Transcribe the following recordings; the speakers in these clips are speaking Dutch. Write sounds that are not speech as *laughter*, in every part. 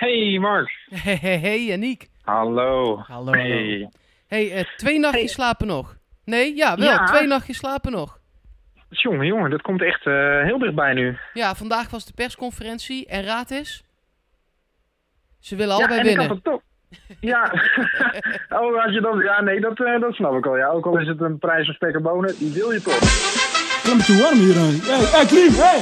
Hey Mark. Hey, hey, hey Yannick. Hallo. Hallo. Hey. Hey, eh, twee nachtjes slapen nog. Nee, ja, wel. Ja. Twee nachtjes slapen nog. Jongen, jongen, dat komt echt eh, heel dichtbij nu. Ja, vandaag was de persconferentie en raad is... Ze willen ja, allebei en winnen. ik had het toch. Ja. *laughs* oh, als je dan... Ja, nee, dat, eh, dat snap ik al. Ja, ook al is het een prijs van spek en bonen, die wil je toch. Het is te warm hier. Hé, hey, Klim, hé!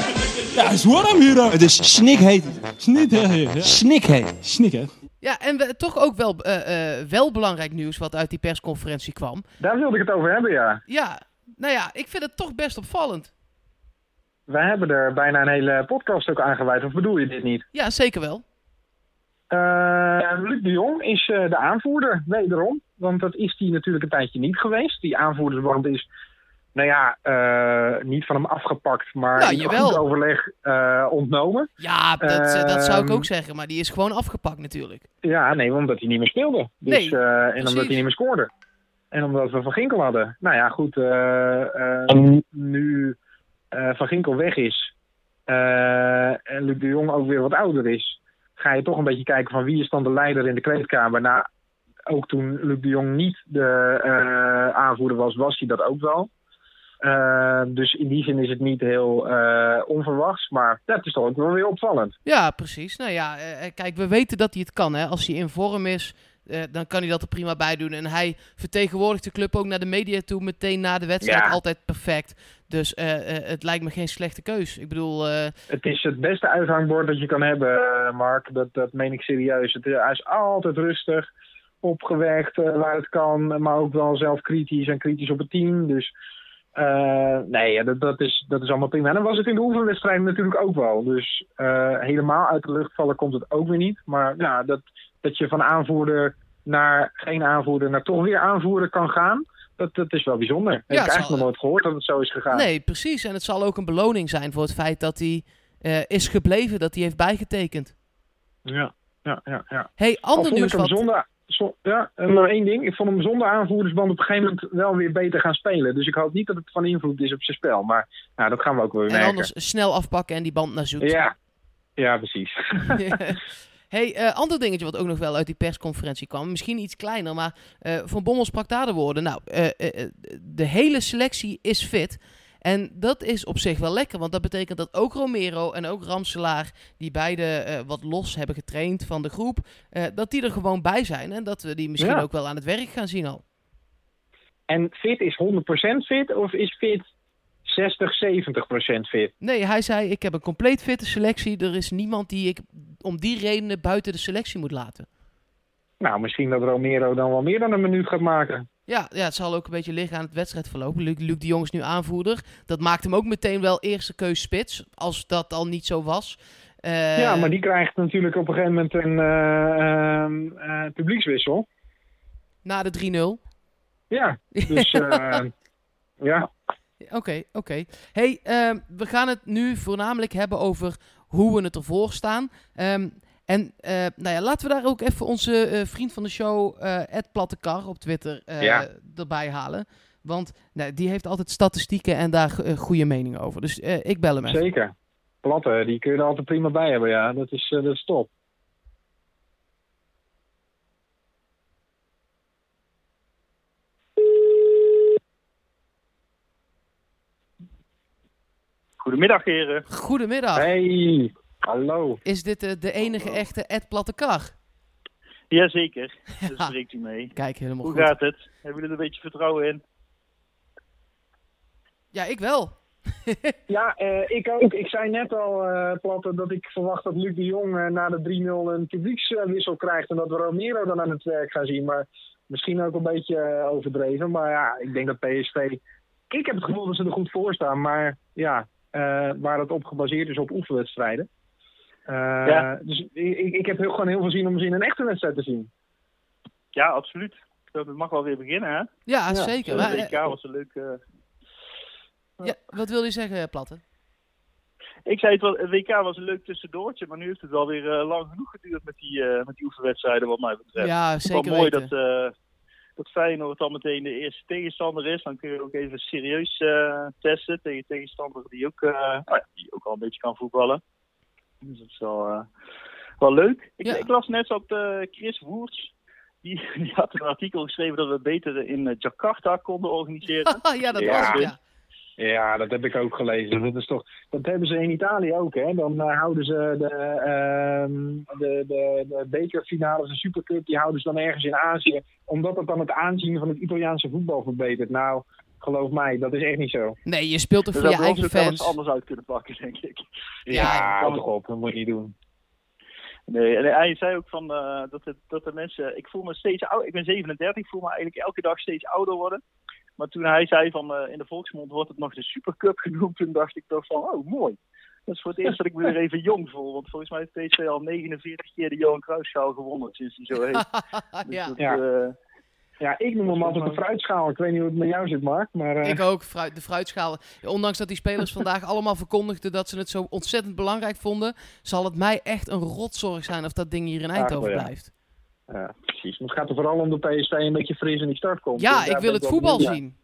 Ja, het is warm hier. Het is snikheet. Het is? Snikheet. Snik, hè? Ja, en we, toch ook wel, eh, eh, wel belangrijk nieuws wat uit die persconferentie kwam. Daar wilde ik het over hebben, ja. Ja, nou ja, ik vind het toch best opvallend. Wij hebben er bijna een hele podcast ook aan gewijd. Of bedoel je dit niet? Ja, zeker wel. Eh, Luc de Jong is eh, de aanvoerder, wederom. Want dat is hij natuurlijk een tijdje niet geweest. Die aanvoerdersband is, nou ja, eh, niet van hem afgepakt, maar Nou, jawel. goed overleg eh, ontnomen. Ja, dat, eh, dat zou ik Ehm, ook zeggen, maar die is gewoon afgepakt natuurlijk. Ja, nee, omdat hij niet meer speelde. Dus, Nee, eh, en precies. omdat hij niet meer scoorde. En omdat we Van Ginkel hadden. Nou ja, goed. eh, eh, nu eh, Van Ginkel weg is eh, en Luc de Jong ook weer wat ouder is, ga je toch een beetje kijken van wie is dan de leider in de kleedkamer. Nou, ook toen Luc de Jong niet de eh, aanvoerder was, was hij dat ook wel. Eh, dus in die zin is het niet heel eh, onverwachts. Maar het is toch ook wel weer opvallend. Ja, precies. Nou ja, eh, eh, kijk, we weten dat hij het kan. Hè. Als hij in vorm is, dan kan hij dat er prima bij doen. En hij vertegenwoordigt de club ook naar de media toe, meteen na de wedstrijd. Ja. Altijd perfect. Dus het lijkt me geen slechte keus. Ik bedoel, Het is het beste uithangbord dat je kan hebben, Mark. Dat, dat meen ik serieus. Het, hij is altijd rustig, opgewekt waar het kan, maar ook wel zelf kritisch en kritisch op het team. Dus eh, nee, dat, dat, is, dat is allemaal prima. En dan was het in de oefenwedstrijd natuurlijk ook wel. Dus eh, helemaal uit de lucht vallen komt het ook weer niet. Maar ja, dat, dat je van aanvoerder naar geen aanvoerder naar toch weer aanvoerder kan gaan, dat, dat is wel bijzonder. Heb Ja, ik eigenlijk nog nooit gehoord dat het zo is gegaan. nee, precies. En het zal ook een beloning zijn voor het feit dat hij eh, is gebleven, dat hij heeft bijgetekend. Ja, ja, ja. ja. hey, ander nieuws ik wat... zonder, zo- ja, en nog één ding. Ik vond hem zonder aanvoerdersband op een gegeven moment wel weer beter gaan spelen. Dus ik hoop niet dat het van invloed is op zijn spel. Maar nou, dat gaan we ook wel weer En merken. anders snel afpakken en die band naar zoet. Ja. ja, precies. *laughs* hey, eh, ander dingetje wat ook nog wel uit die persconferentie kwam. Misschien iets kleiner, maar eh, Van Bommel sprak daar de woorden. Nou, eh, de hele selectie is fit. En dat is op zich wel lekker, want dat betekent dat ook Romero en ook Ramselaar, die beide eh, wat los hebben getraind van de groep, eh, dat die er gewoon bij zijn. En dat we die misschien Ja. ook wel aan het werk gaan zien al. En fit is 100% fit of is fit 60, 70% fit? Nee, hij zei, ik heb een compleet fitte selectie. Er is niemand die ik om die redenen buiten de selectie moet laten. Nou, misschien dat Romero dan wel meer dan een minuut gaat maken. Ja, ja, het zal ook een beetje liggen aan het wedstrijdverloop. Luc, Luc de Jong is nu aanvoerder. Dat maakt hem ook meteen wel eerste keus spits, als dat al niet zo was. Eh, ja, maar die krijgt natuurlijk op een gegeven moment een eh, ehm, eh, publiekswissel. Na de 3-0. Ja, dus *laughs* ja. Oké, oké. Hey, ehm, we gaan het nu voornamelijk hebben over hoe we het ervoor staan. Ehm, en eh, nou ja, laten we daar ook even onze eh, vriend van de show, eh Ed Plattekar op Twitter, eh, Ja. erbij halen. Want nou, die heeft altijd statistieken en daar goede meningen over. Dus eh, ik bel hem even. Zeker. Platte, die kun je er altijd prima bij hebben, ja. Dat is, eh, dat is top. Goedemiddag, heren. Goedemiddag. Hey, hallo. Is dit de enige echte Ed Plattekar? Jazeker, *laughs* daar spreekt u mee. Kijk, helemaal Hoe goed. gaat het? Hebben jullie er een beetje vertrouwen in? Ja, ik wel. *laughs* Ja, eh, ik ook. Ik zei net al, eh Platte, dat ik verwacht dat Luc de Jong eh, na de 3-0 een publiekswissel krijgt. En dat we Romero dan aan het werk gaan zien. Maar misschien ook een beetje overdreven. Maar ja, ik denk dat PSV... Ik heb het gevoel dat ze er goed voor staan. Maar ja, eh, waar het op gebaseerd is op oefenwedstrijden. Eh, Ja. Dus ik, ik heb heel, gewoon heel veel zin om ze in een echte wedstrijd te zien. Ja, absoluut. Dat het mag wel weer beginnen, hè? Ja, zeker. WK eh, was een leuk... eh, ja, wat wil je zeggen, Platte? Ik zei het wel, het WK was een leuk tussendoortje, maar nu heeft het wel weer lang genoeg geduurd met die, eh, met die oefenwedstrijden, wat mij betreft. Ja, Het is wel zeker mooi weten. dat, eh dat Feyenoord dan meteen de eerste tegenstander is. Dan kun je ook even serieus eh, testen tegen tegenstander die ook, ja, die ook al een beetje kan voetballen. Dus dat is wel, eh, wel leuk. Ik, Ja. ik las net dat eh, Chris Woerts, die, *laughs* die had een artikel geschreven dat we beter in eh, Jakarta konden organiseren. *laughs* ja, dat Ja. was het, ja. Ja, dat heb ik ook gelezen. Dat, is toch, dat hebben ze in Italië ook. Hè? Dan houden ze de, ehm, de, de, de bekerfinales, de Supercup, die houden ze dan ergens in Azië. Omdat dat dan het aanzien van het Italiaanse voetbal verbetert. Nou, geloof mij, dat is echt niet zo. Nee, je speelt toch Dus voor je eigen fans. anders uit kunnen pakken, denk ik. Ja, hou toch op, dat moet je niet doen. Nee, en hij zei ook van eh, dat, het, dat de mensen. Ik voel me steeds ouder. Ik ben 37, ik voel me eigenlijk elke dag steeds ouder worden. Maar toen hij zei van eh, in de volksmond wordt het nog de Supercup genoemd, toen dacht ik toch van oh mooi. Dat is voor het eerst dat ik me weer even jong voel. Want volgens mij heeft PSV al 49 keer de Johan Cruijffschaal gewonnen sinds hij zo heet. *laughs* Dus ja, dat, Ja. Ja, ik noem hem altijd de fruitschaal. Ik weet niet hoe het met jou zit, Mark. Maar, eh, ik ook, fruit, de fruitschaal. Ondanks dat die spelers *laughs* vandaag allemaal verkondigden dat ze het zo ontzettend belangrijk vonden, zal het mij echt een rotzorg zijn of dat ding hier in Eindhoven ja. blijft. ja, precies. Maar het gaat er vooral om dat PSV een beetje fris in die start komt. Ja, Dus ik wil het voetbal zien.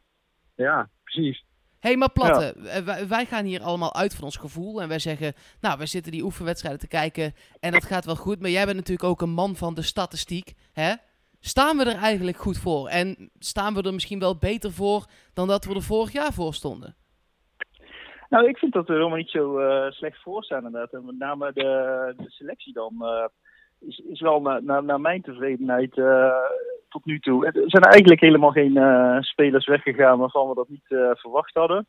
Ja, precies. Hé, hey, maar Platte, eh, wij, wij gaan hier allemaal uit van ons gevoel. En wij zeggen, nou, wij zitten die oefenwedstrijden te kijken en dat gaat wel goed. Maar jij bent natuurlijk ook een man van de statistiek, hè? Staan we er eigenlijk goed voor? En staan we er misschien wel beter voor dan dat we er vorig jaar voor stonden? Nou, ik vind dat we helemaal niet zo eh, slecht voor staan inderdaad. Met name de, selectie dan eh, is, is wel na- na- naar mijn tevredenheid eh, tot nu toe. Er zijn eigenlijk helemaal geen spelers weggegaan waarvan we dat niet verwacht hadden.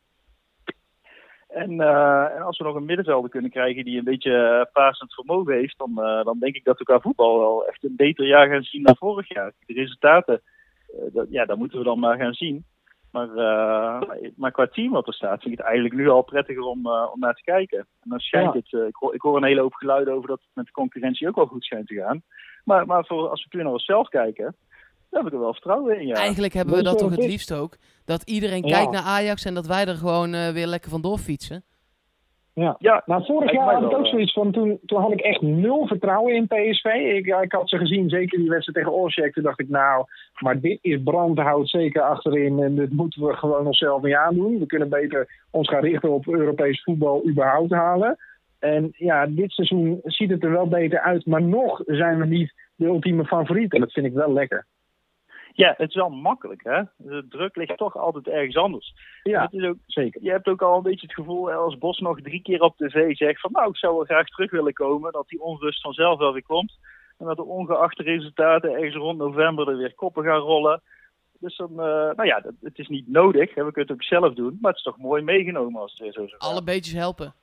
En, eh, en als we nog een middenvelder kunnen krijgen die een beetje uh, pasend vermogen heeft, dan, eh, dan denk ik dat we qua voetbal wel echt een beter jaar gaan zien dan vorig jaar. De resultaten, eh, dat, ja, dat moeten we dan maar gaan zien. Maar, eh, maar qua team wat er staat, vind ik het eigenlijk nu al prettiger om, eh, om naar te kijken. En dan schijnt Ja. het, eh, ik, hoor, ik hoor een hele hoop geluiden over dat het met de concurrentie ook wel goed schijnt te gaan. Maar, maar voor, als we puur naar onszelf kijken, dan heb ik er wel vertrouwen in. Ja. Eigenlijk hebben we dat toch het liefst ook. Dat iedereen Ja. kijkt naar Ajax en dat wij er gewoon eh, weer lekker vandoor fietsen. Ja. Ja, Nou, vorig jaar had ik ook zoiets van, toen, toen had ik echt nul vertrouwen in PSV. Ik, ja, ik had ze gezien, zeker die wedstrijd tegen Osijek. Toen dacht ik, nou, maar dit is brandhout zeker achterin. En dit moeten we gewoon onszelf niet aandoen. We kunnen beter ons gaan richten op Europees voetbal überhaupt halen. En ja, dit seizoen ziet het er wel beter uit. Maar nog zijn we niet de ultieme favoriet. En dat vind ik wel lekker. Ja, het is wel makkelijk, hè? De druk ligt toch altijd ergens anders. Ja, Het is ook, zeker. je hebt ook al een beetje het gevoel, als Bos nog drie keer op tv zegt van nou, ik zou wel graag terug willen komen, dat die onrust vanzelf wel weer komt. En dat de ongeachte resultaten ergens rond november er weer koppen gaan rollen. Dus dan, eh, nou ja, dat, het is niet nodig, hè, we kunnen het ook zelf doen, maar het is toch mooi meegenomen als het weer zo zou gaan. Alle beetjes helpen.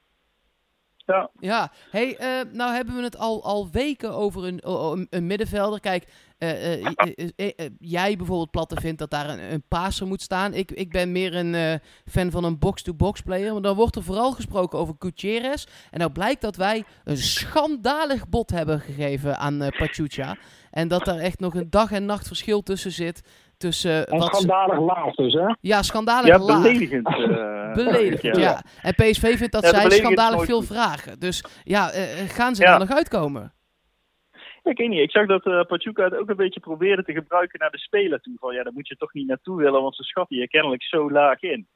Ja. Ja, hey, eh, nou hebben we het al, al weken over een, een middenvelder. Kijk, eh, eh, eh, jij bijvoorbeeld Platte vindt dat daar een, een paser moet staan. Ik, ik ben meer een eh, fan van een box-to-box player. Maar dan wordt er vooral gesproken over Gutierrez. En nou blijkt dat wij een schandalig bod hebben gegeven aan uh, Pachuca. En dat daar echt nog een dag en nacht verschil tussen zit. Tussen En wat ze- schandalig laag dus, hè? ja, schandalig Ja, laag. beledigend. eh, *laughs* Beledigend, ja. En PSV vindt dat Ja, zij schandalig veel goed. vragen. Dus ja, gaan ze Ja. er nog uitkomen? Ik weet niet. Ik zag dat eh Pachuca het ook een beetje probeerde te gebruiken naar de speler toe. Van ja, daar moet je toch niet naartoe willen, want ze schatten je kennelijk zo laag in.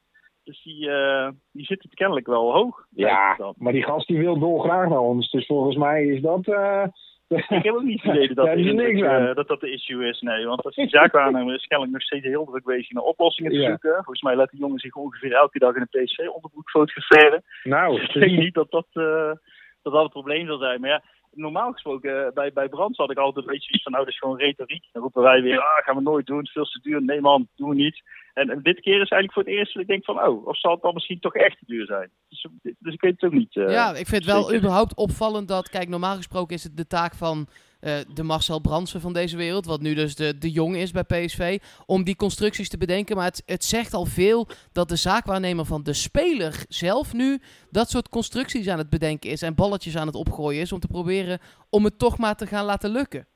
Dus die, eh, die zit het kennelijk wel hoog. Ja, maar die gast die wil dolgraag naar ons. Dus volgens mij is dat... eh, Ik heb ook niet idee *laughs* dat dat, niks dat dat de issue is. Nee, want als die zaakwaarnemer is kennelijk nog steeds heel druk bezig naar oplossingen te Ja. zoeken. Volgens mij laat die jongen zich ongeveer elke dag in een PSV-onderbroek fotograferen. nou, *laughs* Ik denk niet dat dat, dat dat het probleem zal zijn. Maar ja, normaal gesproken, eh, bij, bij Brands had ik altijd een beetje iets van, nou, dat is gewoon retoriek. Dan roepen wij weer, ah, gaan we nooit doen, veel te duur. Nee man, doen we niet. En, en dit keer is eigenlijk voor het eerst dat ik denk van, oh, of zal het dan misschien toch echt te duur zijn? Dus, dus ik weet het ook niet. eh. ja, ik vind het wel überhaupt opvallend dat, kijk, normaal gesproken is het de taak van eh, de Marcel Brandsen van deze wereld, wat nu dus de, de jong is bij PSV, om die constructies te bedenken. Maar het, het zegt al veel dat de zaakwaarnemer van de speler zelf nu dat soort constructies aan het bedenken is en balletjes aan het opgooien is om te proberen om het toch maar te gaan laten lukken.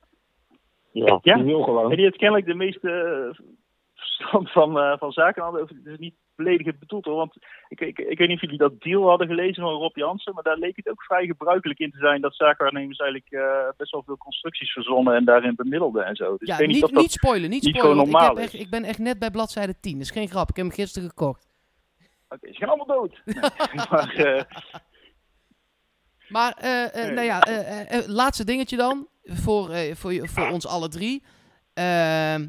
ja, Ja. die wil gewoon. En die heeft kennelijk de meeste eh, verstand van, eh, van zaken. hadden. Het is niet beledigend bedoeld hoor. Want ik, ik, ik weet niet of jullie dat deal hadden gelezen van Rob Jansen. Maar daar leek het ook vrij gebruikelijk in te zijn dat zakenwaarnemers eigenlijk eh, best wel veel constructies verzonnen en daarin bemiddelden en zo. Dus ja, ik weet niet, niet niet, spoilen, niet niet spoilen. ik, heb is. echt, ik ben echt net bij bladzijde 10, dat is geen grap. Ik heb hem gisteren gekocht. Oké, ze gaan allemaal dood. *laughs* Nee, *laughs* maar, eh, Maar, eh, Nee. nou ja, laatste dingetje dan. Voor, voor, voor ons alle drie. Ehm,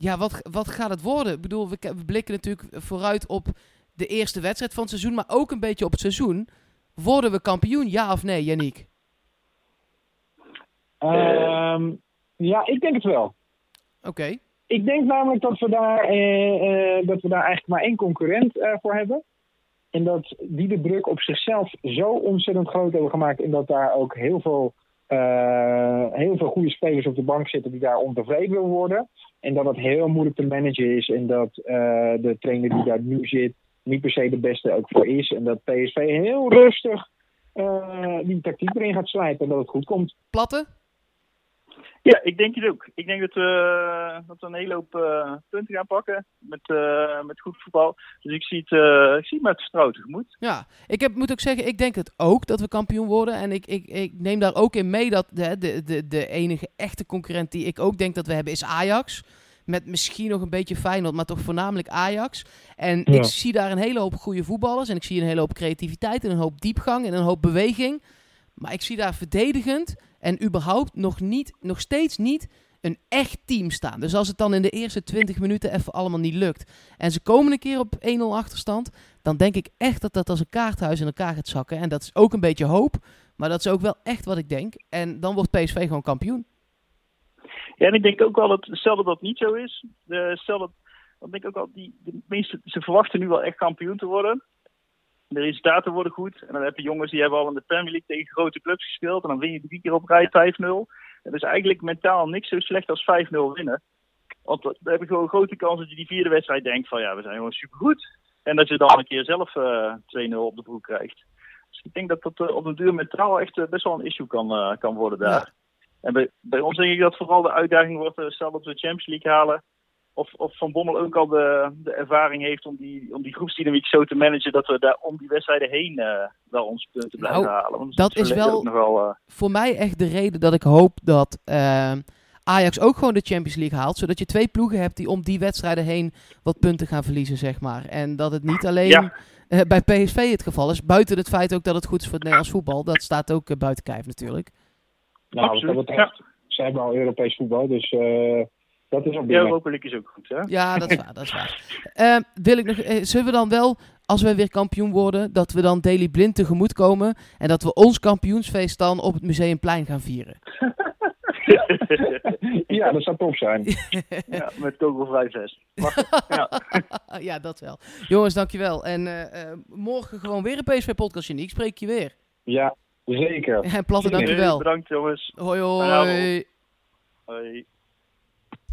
ja, wat, wat gaat het worden? Ik bedoel, we, we blikken natuurlijk vooruit op de eerste wedstrijd van het seizoen. Maar ook een beetje op het seizoen. Worden we kampioen, ja of nee, Yannick? Ehm, ja, ik denk het wel. Oké. Ik denk namelijk dat we daar, eh, eh, dat we daar eigenlijk maar één concurrent eh, voor hebben. En dat die de druk op zichzelf zo ontzettend groot hebben gemaakt. En dat daar ook heel veel, heel veel goede spelers op de bank zitten die daar ontevreden willen worden. En dat het heel moeilijk te managen is. En dat eh, de trainer die daar nu zit niet per se de beste ook voor is. En dat PSV heel rustig eh, die tactiek erin gaat slijpen. En dat het goed komt. Platte? Ja, ik denk het ook. Ik denk dat we, dat we een hele hoop eh, punten gaan pakken met, eh, met goed voetbal. Dus ik zie het, eh, ik zie het met vertrouwen tegemoet. Ja, ik heb, moet ook zeggen, ik denk het ook dat we kampioen worden. En ik, ik, ik neem daar ook in mee dat de, de, de, de enige echte concurrent die ik ook denk dat we hebben is Ajax. Met misschien nog een beetje Feyenoord, maar toch voornamelijk Ajax. En Ja. ik zie daar een hele hoop goede voetballers. En ik zie een hele hoop creativiteit en een hoop diepgang en een hoop beweging. Maar ik zie daar verdedigend en überhaupt nog, niet, nog steeds niet een echt team staan. Dus als het dan in de eerste 20 minuten even allemaal niet lukt. En ze komen een keer op 1-0 achterstand dan denk ik echt dat dat als een kaarthuis in elkaar gaat zakken. En dat is ook een beetje hoop, maar dat is ook wel echt wat ik denk. En dan wordt PSV gewoon kampioen. Ja, en ik denk ook wel dat, stel dat niet zo is, de, stel dat, denk ook wel, die, de meeste, ze verwachten nu wel echt kampioen te worden. De resultaten worden goed. En dan heb je jongens die hebben al in de Premier League tegen grote clubs gespeeld. En dan win je drie keer op rij 5-0. Het is eigenlijk mentaal niks zo slecht als 5-0 winnen. Want dan heb je gewoon een grote kans dat je die vierde wedstrijd denkt van ja, we zijn gewoon supergoed. En dat je dan een keer zelf eh 2-0 op de broek krijgt. Dus ik denk dat dat eh, op een duur mentaal echt eh, best wel een issue kan, eh, kan worden daar. En bij, bij ons denk ik dat vooral de uitdaging wordt, eh, stel dat we de Champions League halen. Of, of Van Bommel ook al de, de ervaring heeft om die, om die groepsdynamiek zo te managen dat we daar om die wedstrijden heen eh wel onze punten blijven Nou, halen. Want dat is wel- ook nog wel, eh, Voor mij echt de reden dat ik hoop dat eh, Ajax ook gewoon de Champions League haalt. Zodat je twee ploegen hebt die om die wedstrijden heen wat punten gaan verliezen, zeg maar. En dat het niet alleen Ja. eh, bij PSV het geval is. Buiten het feit ook dat het goed is voor het Nederlands voetbal. Dat staat ook buiten kijf natuurlijk. Nou, wat Absoluut, dat betreft, ze hebben al Europees voetbal. Dus eh, dat is op ja, dit moment. Europa League is ook goed, hè? Ja, dat is waar. Dat is waar. *laughs* Eh, wil ik nog, eh, zullen we dan wel, als we weer kampioen worden, dat we dan Daily Blind tegemoet komen en dat we ons kampioensfeest dan op het Museumplein gaan vieren? *laughs* ja, dat zou top zijn. *laughs* ja, met kogelvrij vest. Ja. ja, dat wel. Jongens, dankjewel. En eh, eh, morgen gewoon weer een PSV-podcast, Janiek. Spreek je weer. Ja, zeker. En Platte, dankjewel. Bedankt jongens. Hoi, hoi.